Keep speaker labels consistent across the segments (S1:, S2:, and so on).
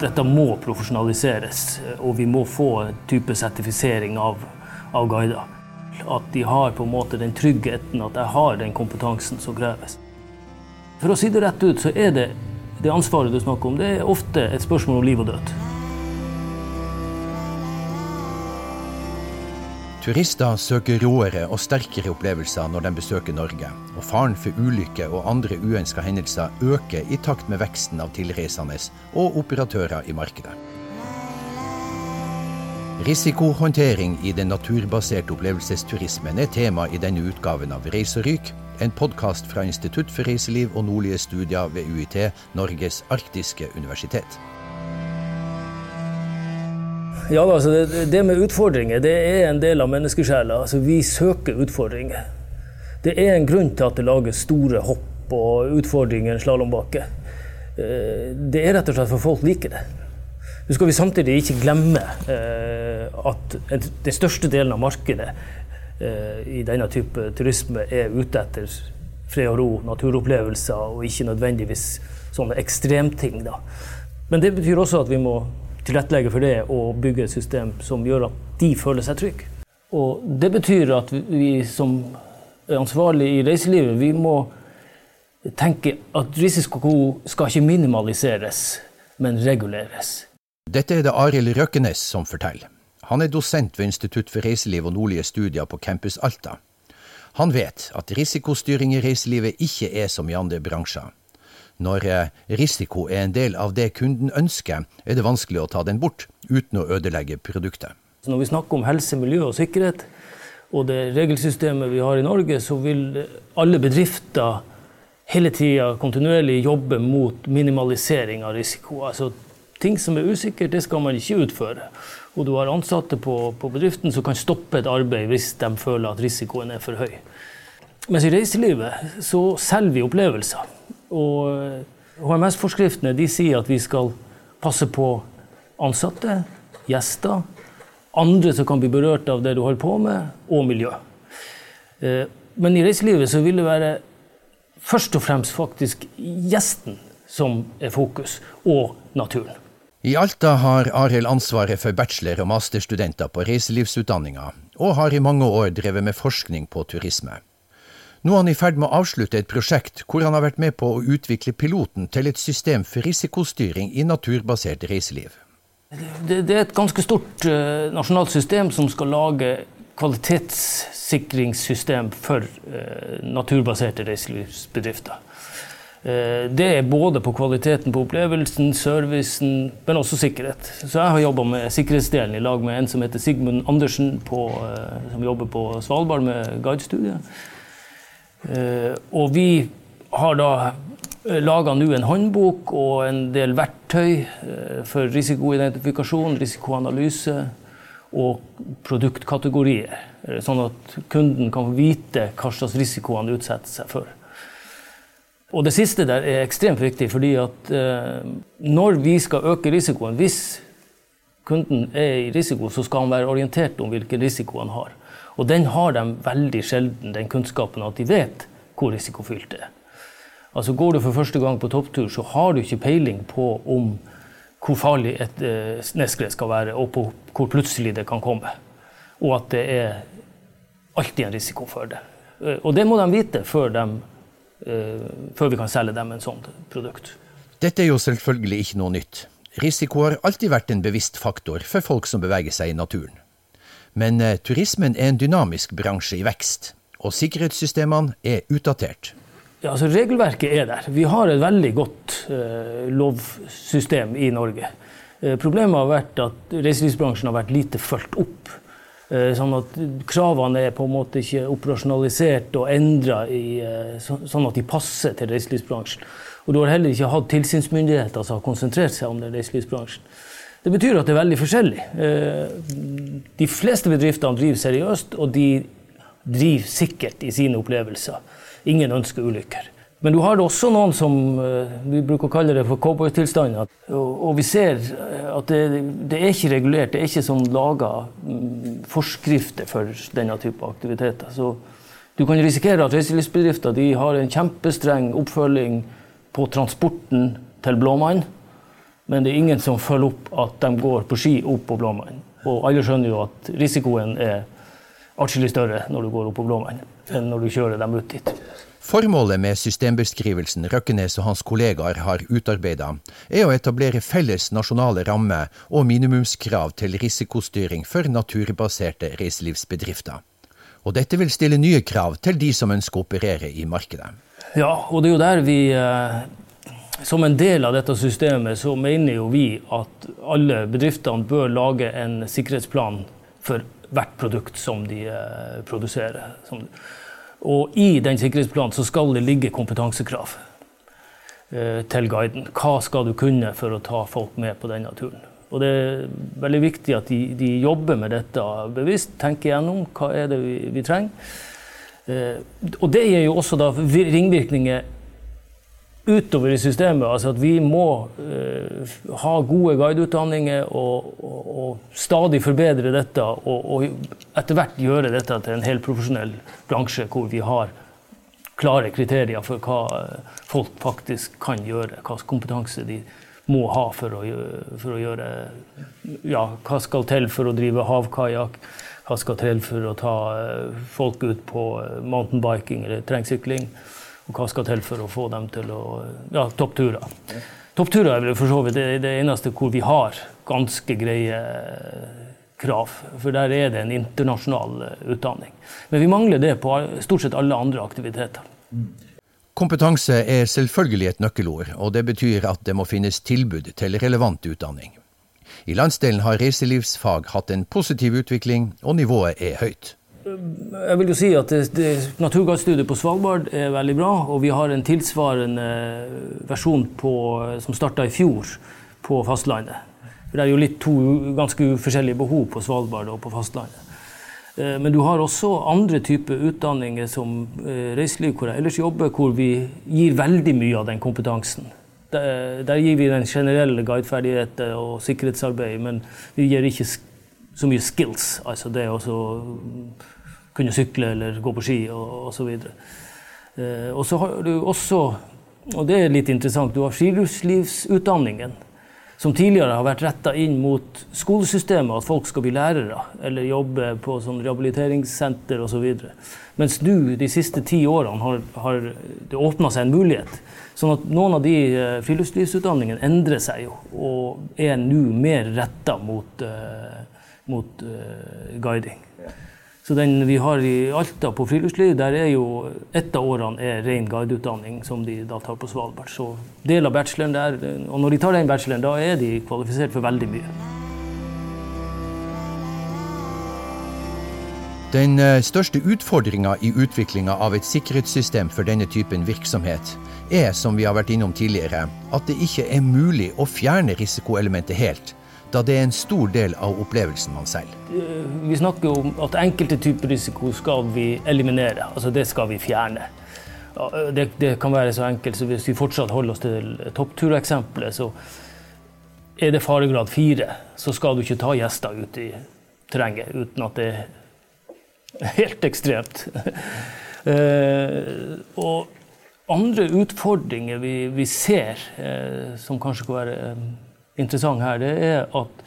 S1: dette må profesjonaliseres, og vi må få en type sertifisering av, av guider. At de har på en måte den tryggheten at jeg har den kompetansen som kreves. For å si det rett ut, så er det det ansvaret du snakker om, det er ofte et spørsmål om liv og død.
S2: Turister søker råere og sterkere opplevelser når de besøker Norge, og faren for ulykker og andre uønska hendelser øker i takt med veksten av tilreisende og operatører i markedet. Risikohåndtering i den naturbaserte opplevelsesturismen er tema i denne utgaven av Reis og ryk, en podkast fra Institutt for reiseliv og nordlige studier ved UiT, Norges arktiske universitet.
S1: Ja, altså det, det, med utfordringer det er en del av menneskesjela. Altså, vi søker utfordringer. Det er en grunn til at det lages store hopp og utfordringer i en slalåmbakke. Eh, det er rett og slett for folk liker det. Så skal vi samtidig ikke glemme eh, at den største delen av markedet eh, i denne type turisme er ute etter fred og ro, naturopplevelser, og ikke nødvendigvis sånne ekstremting. Men det betyr også at vi må tilrettelegge for det og bygge et system som gjør at de føler seg trygge. Og det betyr at vi som er ansvarlige i reiselivet, vi må tenke at risiko skal ikke minimaliseres, men reguleres.
S2: Dette er det Arild Røkkenes som forteller. Han er dosent ved Institutt for reiseliv og nordlige studier på Campus Alta. Han vet at risikostyring i reiselivet ikke er som i andre bransjer. Når eh, risiko er en del av det kunden ønsker, er det vanskelig å ta den bort uten å ødelegge produktet.
S1: Når vi snakker om helse, miljø og sikkerhet, og det regelsystemet vi har i Norge, så vil alle bedrifter hele tida kontinuerlig jobbe mot minimalisering av risiko. Altså ting som er usikkert, det skal man ikke utføre. Og du har ansatte på, på bedriften som kan stoppe et arbeid hvis de føler at risikoen er for høy. Mens i reiselivet så selger vi opplevelser. Og HMS-forskriftene de sier at vi skal passe på ansatte, gjester, andre som kan bli berørt av det du holder på med, og miljø. Eh, men i reiselivet så vil det være først og fremst faktisk gjesten som er fokus, og naturen.
S2: I Alta har Arild ansvaret for bachelor- og masterstudenter på reiselivsutdanninga, og har i mange år drevet med forskning på turisme. Nå er han i ferd med å avslutte et prosjekt hvor han har vært med på å utvikle piloten til et system for risikostyring i naturbasert reiseliv.
S1: Det, det er et ganske stort uh, nasjonalt system som skal lage kvalitetssikringssystem for uh, naturbaserte reiselivsbedrifter. Uh, det er både på kvaliteten på opplevelsen, servicen, men også sikkerhet. Så jeg har jobba med sikkerhetsdelen i lag med en som heter Sigmund Andersen, på, som jobber på Svalbard med guidestudiet. Eh, og vi har da eh, laga nå en håndbok og en del verktøy eh, for risikoidentifikasjon, risikoanalyse og produktkategorier. Sånn at kunden kan vite hva slags risiko han utsetter seg for. Og det siste der er ekstremt viktig, fordi at når vi skal øke risikoen Hvis kunden er i risiko, så skal han være orientert om hvilken risiko han har. Og den har de veldig sjelden, den kunnskapen at de vet hvor risikofylt det er. Altså Går du for første gang på topptur, så har du ikke peiling på om hvor farlig et eh, nedskred skal være, og på hvor plutselig det kan komme. Og at det er alltid en risiko for det. Eh, og det må de vite før, de, eh, før vi kan selge dem en sånn produkt.
S2: Dette er jo selvfølgelig ikke noe nytt. Risiko har alltid vært en bevisst faktor for folk som beveger seg i naturen. Men eh, turismen er en dynamisk bransje i vekst, og sikkerhetssystemene er utdatert.
S1: Ja, altså Regelverket er der. Vi har et veldig godt eh, lovsystem i Norge. Eh, problemet har vært at reiselivsbransjen har vært lite fulgt opp. Eh, sånn at kravene er på en måte ikke operasjonalisert og endra eh, sånn at de passer til reiselivsbransjen. Og du har heller ikke hatt tilsynsmyndigheter som har konsentrert seg om den reiselivsbransjen. Det betyr at det er veldig forskjellig. Eh, de fleste bedriftene driver seriøst, og de driver sikkert i sine opplevelser. Ingen ønsker ulykker. Men du har også noen som vi bruker å kalle det for cowboytilstander. Og vi ser at det, det, er ikke regulert, det er ikke sånn laga forskrifter for denne type aktiviteter. Så du kan risikere at reiselivsbedrifter har en kjempestreng oppfølging på transporten til blåmann. Men det er ingen som følger opp at de går på ski opp på Blåmann. Og alle skjønner jo at risikoen er atskillig større når du går opp på Blåmann, enn når du kjører dem ut dit.
S2: Formålet med systembeskrivelsen Røkkenes og hans kollegaer har utarbeida, er å etablere felles nasjonale rammer og minimumskrav til risikostyring for naturbaserte reiselivsbedrifter. Og dette vil stille nye krav til de som ønsker å operere i markedet.
S1: Ja, og det er jo der vi eh, Som en del av dette systemet så mener jo vi at alle bedriftene bør lage en sikkerhetsplan for hvert produkt som de eh, produserer. Og i den sikkerhetsplanen så skal det ligge kompetansekrav eh, til guiden. Hva skal du kunne for å ta folk med på denne turen? Og det er veldig viktig at de, de jobber med dette bevisst, tenker gjennom hva er det vi, vi trenger. Eh, og det gir jo også da ringvirkninger utover i systemet. Altså at vi må eh, ha gode guideutdanninger og, og, og, stadig forbedre dette. Og, og, etter hvert gjøre dette til en helt profesjonell bransje hvor vi har klare kriterier for hva eh, folk faktisk kan gjøre. Hva kompetanse de må ha for å, for å gjøre Ja, hva skal til for å drive havkajakk? Hva skal til for å ta uh, folk ut på mountainbiking eller terrengsykling? Og hva skal til for å få dem til å Ja, toppturer. Toppturer er for så vidt det, det eneste hvor vi har ganske greie krav. For der er det en internasjonal eh, utdanning. Men vi mangler det på stort sett alle andre aktiviteter.
S2: Kompetanse er selvfølgelig et nøkkelord, og det betyr at det må finnes tilbud til relevant utdanning. I landsdelen har reiselivsfag hatt en positiv utvikling, og nivået er høyt.
S1: Jeg vil jo si at Naturgassstudiet på Svalbard er veldig bra. Og vi har en tilsvarende versjon på, som starta i fjor på fastlandet. For Det er jo litt to ganske forskjellige behov på Svalbard og på fastlandet. Eh, men du har også andre typer utdanninger som eh, reiseliv, hvor jeg ellers jobber, hvor vi gir veldig mye av den kompetansen. Der, gir vi den generelle guideferdigheter og sikkerhetsarbeid, men vi gir ikke så mye skills. Altså det å kunne sykle eller gå på ski og osv. Eh, og så har du også, og det er litt interessant, du har friluftslivsutdanningen. Som tidligere har vært retta inn mot skolesystemet, at folk skal bli lærere eller jobbe på sånn rehabiliteringssenter osv. Mens nå, de siste ti årene, har, har det åpna seg en mulighet. Sånn at noen av de uh, friluftslivsutdanningene endrer seg jo, og er nå mer retta mot, uh, mot uh, guiding. Så den vi har i Alta på friluftsliv, der er jo ett av årene er ren guideutdanning som de da tar på Svalbard. Så del av bacheloren der, og når de tar den bacheloren, da er de kvalifisert for veldig mye.
S2: Den eh, største utfordringa i utviklinga av et sikkerhetssystem for denne typen virksomhet er, som vi har vært innom tidligere, at det ikke er mulig å fjerne risikoelementet helt da det er en stor del av opplevelsen man selv.
S1: Vi snakker om at enkelte typer risiko skal vi eliminere. Altså det skal vi fjerne. Det, det kan være så enkelt så hvis vi fortsatt holder oss til topptureksempelet, så er det faregrad fire, så skal du ikke ta gjester ut i terrenget uten at det er helt ekstremt. Eh, og andre utfordringer vi, vi ser, eh, som kanskje kan være eh, interessant her, det er at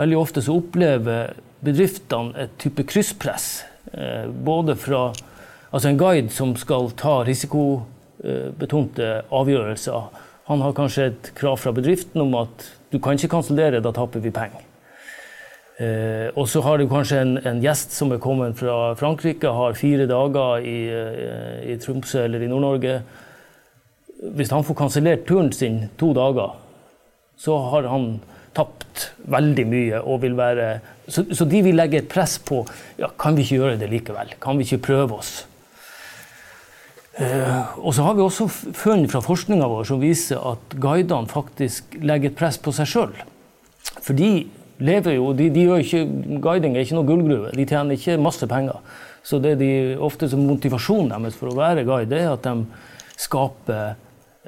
S1: veldig ofte så opplever bedriftene et type krysspress. Eh, både fra altså en guide som skal ta risikobetonte avgjørelser. Han har kanskje et krav fra bedriften om at du kan ikke kansellere, da taper vi penger. Eh, og så har du kanskje en, en, gjest som er kommet fra Frankrike, har fire dager i, eh, i Tromsø eller i Nord-Norge. Hvis han får kansellert turen sin to dager, så har han tapt veldig mye og vil være Så, så de vil legge et press på ja, kan vi ikke gjøre det likevel. Kan vi ikke prøve oss? Eh, og så har vi også funn fra forskninga vår som viser at guidene faktisk legger et press på seg sjøl. For de lever jo de, de gjør ikke, Guiding er ikke noe gullgruve. De tjener ikke masse penger. Så det de ofte som motivasjonen deres for å være guide, er at de skaper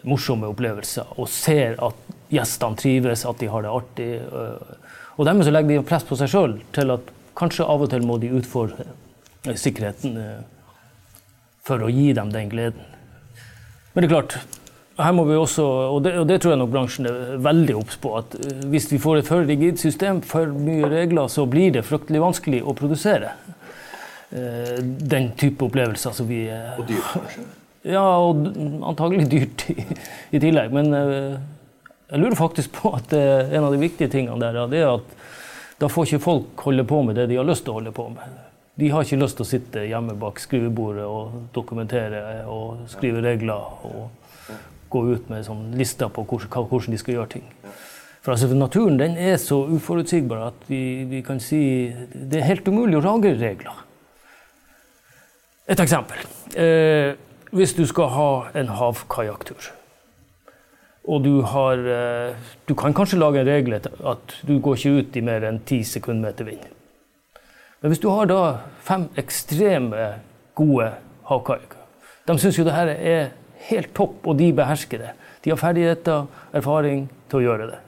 S1: morsomme opplevelser og ser at gjestene trives, at de har det artig. Øh, og dermed så legger de press på seg sjøl til at kanskje av og til må de utfordre sikkerheten øh, for å gi dem den gleden. Men det er klart, her må vi også, og det, og det, tror jeg nok bransjen er veldig obs på, at hvis vi får et for rigid system, for mye regler, så blir det fryktelig vanskelig å produsere den type opplevelser som vi
S2: Og dyrt, kanskje?
S1: Ja, og antagelig dyrt i, i tillegg. Men jeg lurer faktisk på at en av de viktige tingene der det er at da får ikke folk holde på med det de har lyst til å holde på med. De har ikke lyst til å sitte hjemme bak skrivebordet og dokumentere og skrive regler og gå ut med sånn lister på hvordan, de skal gjøre ting. For altså, Naturen den er så uforutsigbar at vi, vi, kan si det er helt umulig å lage regler. Et eksempel. Eh, hvis du skal ha en havkajakktur, og du har eh, Du kan kanskje lage en regel at du går ikke ut i mer enn ti sekundmeter vind. Men hvis du har da fem ekstreme gode havkaiker De syns jo det her er helt topp, og de behersker det. De har ferdigheter, erfaring til å gjøre det.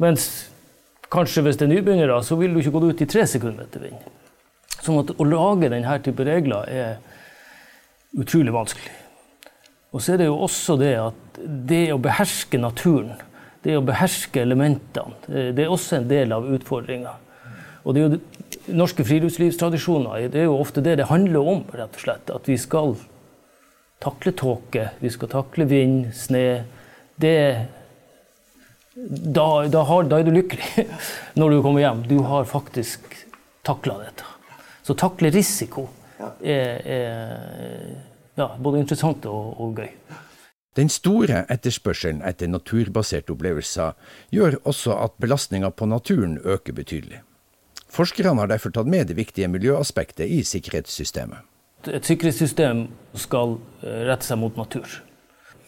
S1: Mens kanskje hvis det er nybegynnere, så vil du ikke gå ut i tre etter vind. Sånn at å lage denne type regler er utrolig vanskelig. Og så er det jo også det at det å beherske naturen, det å beherske elementene, det er også en del av utfordringa. Og det er jo norske friluftslivstradisjoner det er jo ofte det det handler om. rett og slett. At vi skal takle tåke, vi skal takle vind, sne. Det, da, da, har, da, er du lykkelig når du kommer hjem. Du har faktisk takla dette. Så takle risiko er, er ja, både interessant og, og gøy.
S2: Den store etterspørselen etter naturbaserte opplevelser gjør også at belastninga på naturen øker betydelig. Forskerne har derfor tatt med det viktige miljøaspektet i sikkerhetssystemet.
S1: Et sikkerhetssystem skal eh, rette seg mot natur.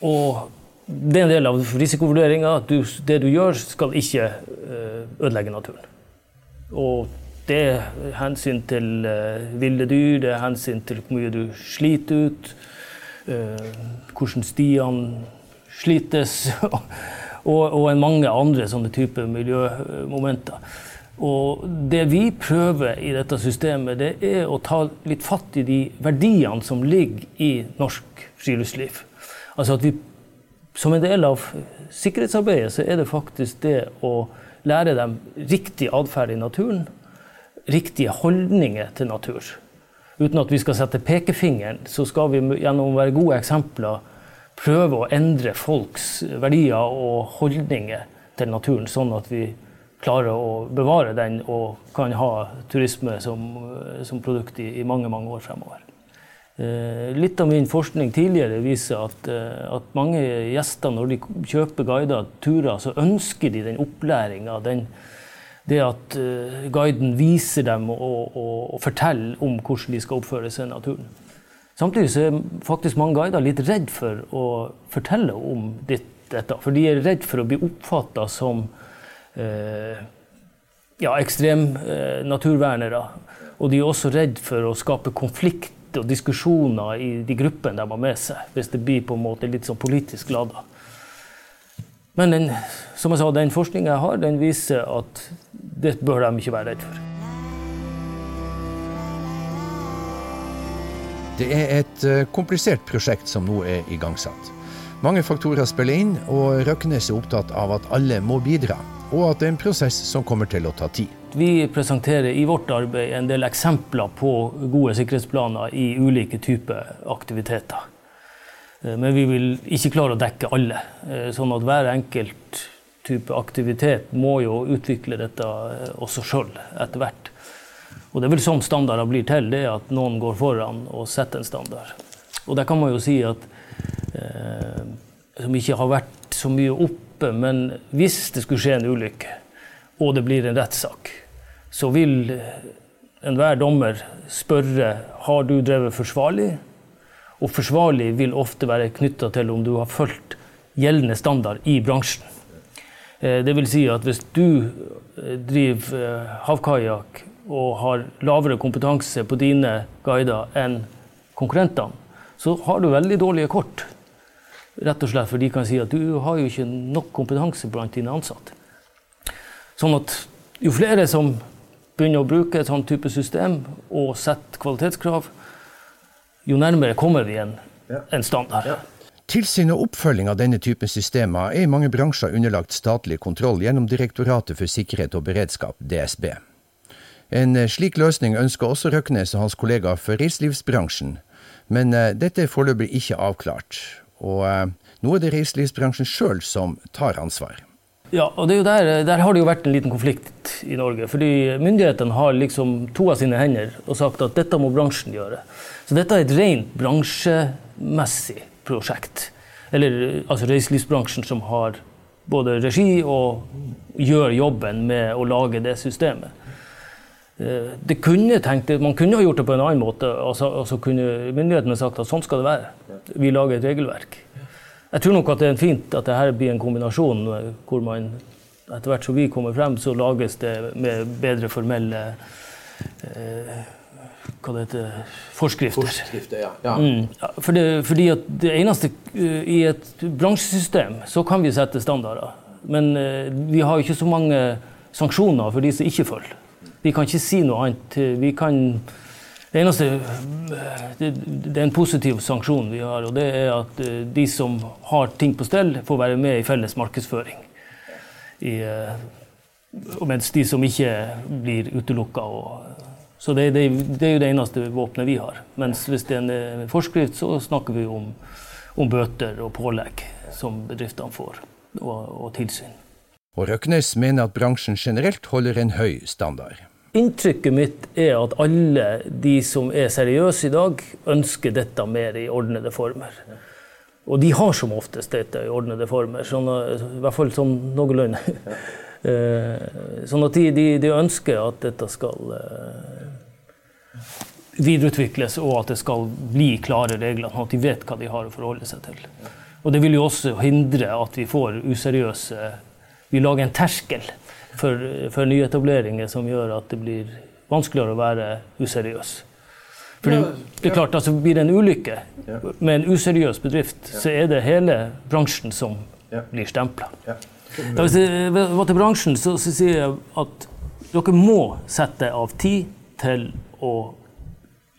S1: Og det er en del av risikovurderinga at du, det du gjør, skal ikke eh, ødelegge naturen. Og det er hensyn til eh, ville dyr, det er hensyn til hvor mye du sliter ut, hvordan stiene slites, og, og mange andre sånne typer miljømomenter. Og det vi prøver i dette systemet, det er å ta litt fatt i de verdiene som ligger i norsk friluftsliv. Altså at vi, Som en del av sikkerhetsarbeidet så er det faktisk det å lære dem riktig atferd i naturen. Riktige holdninger til natur. Uten at vi skal sette pekefingeren, så skal vi gjennom å være gode eksempler prøve å endre folks verdier og holdninger til naturen, sånn at vi klarer å bevare den og kan ha turisme som, som produkt i, i, mange, mange år fremover. Eh, litt av min forskning tidligere viser at, eh, at, mange gjester, når de kjøper guider turer, så ønsker de den opplæringa. Det at eh, guiden viser dem og, og, og, forteller om hvordan de skal oppføre seg i naturen. Samtidig så er faktisk mange guider litt redd for å fortelle om dette. For de er redd for å bli oppfatta som Eh, ja, ekstremnaturvernere. Eh, og de er også redd for å skape konflikt og diskusjoner i de gruppene de har med seg, hvis det blir på en måte litt sånn politisk lada. Men den, som jeg sa, den forskninga jeg har, den viser at det bør de ikke være redd for.
S2: Det er et eh, komplisert prosjekt som nå er igangsatt. Mange faktorer spiller inn, og Røknes er opptatt av at alle må bidra og at det er en prosess som kommer til å ta tid.
S1: Vi presenterer i vårt arbeid en del eksempler på gode sikkerhetsplaner i ulike typer aktiviteter. Eh, men vi vil ikke klare å dekke alle, eh, sånn at hver enkelt type aktivitet må jo utvikle dette eh, også sjøl etter hvert. Og det er vel sånn standarder blir til, det at noen går foran og setter en standard. Og der kan man jo si at eh, som ikke har vært så mye oppe, men hvis det skulle skje en ulykke, og det blir en rettssak, så vil enhver dommer spørre har du drevet forsvarlig. Og forsvarlig vil ofte være knytta til om du har fulgt gjeldende standard i bransjen. Eh, det vil si at hvis du eh, driver eh, havkajakk og har lavere kompetanse på dine guider enn konkurrentene, så har du veldig dårlige kort. Rett og slett for de kan si at du har jo ikke nok kompetanse blant dine ansatte. Sånn at jo flere som begynner å bruke et sånn type system og setter kvalitetskrav, jo nærmere kommer vi en, en standard. Ja.
S2: Tilsyn og oppfølging av denne typen systemer er i mange bransjer underlagt statlig kontroll gjennom Direktoratet for sikkerhet og beredskap, DSB. En eh, slik løsning ønsker også Røknes og hans kollegaer for reiselivsbransjen, men eh, dette er foreløpig ikke avklart. Og eh, nå er det reiselivsbransjen sjøl som tar ansvar.
S1: Ja, og der, der, har det jo vært en liten konflikt i Norge. Fordi myndighetene har liksom to av sine hender og sagt at dette må bransjen gjøre. Så dette er et rent bransjemessig prosjekt. Eller altså reiselivsbransjen som har både regi og gjør jobben med å lage det systemet. Eh, det kunne tenkt, Man kunne ha gjort det på en annen måte. Altså, altså kunne Myndighetene sagt at sånn skal det være. Vi lager et regelverk. Jeg tror nok at det er fint at dette blir en kombinasjon hvor man etter hvert som vi kommer frem, så lages det med bedre formelle eh, hva det heter, forskrifter.
S2: forskrifter ja. Ja.
S1: Mm, for det, fordi at det eneste uh, I et bransjesystem så kan vi sette standarder. Men uh, vi har ikke så mange sanksjoner for de som ikke følger. Vi kan ikke si noe annet. Vi kan det eneste det, det, er en positiv sanksjon vi har, og det er at uh, de som har ting på stell, får være med i felles markedsføring. I, mens de som ikke blir utelukka så det, det, det, er jo det eneste våpenet vi har. Mens hvis det er en eh, forskrift, så snakker vi om, om bøter og pålegg som bedriftene får, og, og tilsyn.
S2: Og Røknes mener at bransjen generelt holder en høy standard.
S1: Inntrykket mitt er at alle de som er seriøse i dag, ønsker dette mer i ordnede former. Og de har som oftest dette i ordnede former, sånn, i hvert fall sånn noenlunde. Eh, sånn at de, de, de, ønsker at dette skal eh, videreutvikles, og at det skal bli klare regler, sånn at de vet hva de har å forholde seg til. Og det vil jo også hindre at vi får useriøse Vi lager en terskel for, for nyetableringer som gjør at det blir vanskeligere å være useriøs. For det, det er klart, altså Blir det en ulykke med en useriøs bedrift, så er det hele bransjen som blir stempla. Hvis jeg var til bransjen, så, så sier jeg at dere må sette av tid til å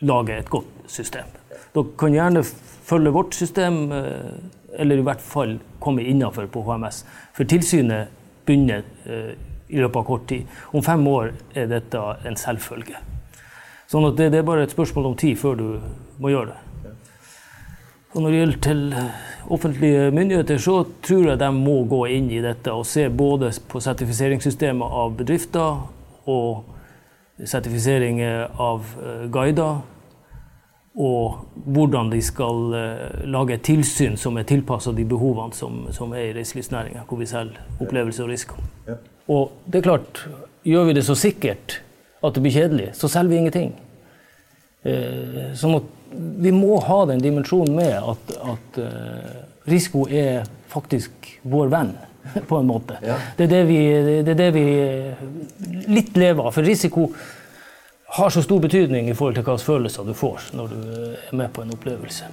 S1: lage et godt system. Dere kan gjerne følge vårt system, eh, eller i hvert fall komme innafor på HMS. For tilsynet begynner eh, i løpet av kort tid. Om fem år er dette en selvfølge. Sånn at det, det er bare et spørsmål om tid før du må gjøre det. Og når det gjelder til offentlige myndigheter, så tror jeg de må gå inn i dette og se både på sertifiseringssystemet av bedrifter og sertifisering av eh, guider. Og hvordan de skal eh, lage et tilsyn som er tilpassa de behovene som, som er i reiselivsnæringa, hvor vi selger opplevelser og risiko. Og det er klart, gjør vi det så sikkert at det blir kjedelig, så selger vi ingenting. Eh, sånn at vi må ha den dimensjonen med at, at uh, risiko er faktisk vår venn, på en måte. Ja. Det, er det, vi, det er det vi litt lever av. For risiko har så stor betydning i forhold til hvilke følelser du får når du er med på en opplevelse.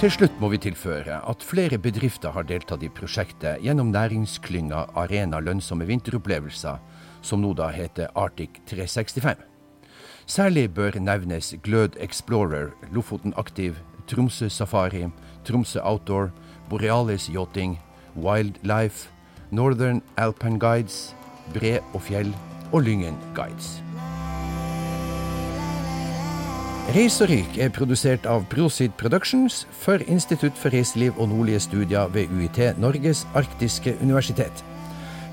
S2: Til slutt må vi tilføre at flere bedrifter har deltatt i prosjektet gjennom næringsklynga Arena lønnsomme vinteropplevelser, som nå da heter Arctic 365. Særlig bør nevnes Glød Explorer, Lofoten Aktiv, Tromsø Safari, Tromsø Outdoor, Borealis Yachting, Wildlife, Northern Alpine Guides, Bre og Fjell og Lyngen Guides. Reis og ryk er produsert av Prosit Productions for Institutt for reiseliv og nordlige studier ved UiT Norges arktiske universitet.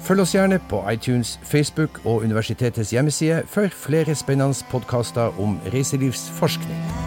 S2: Følg oss gjerne på iTunes, Facebook og universitetets hjemmeside for flere spennende podkaster om reiselivsforskning.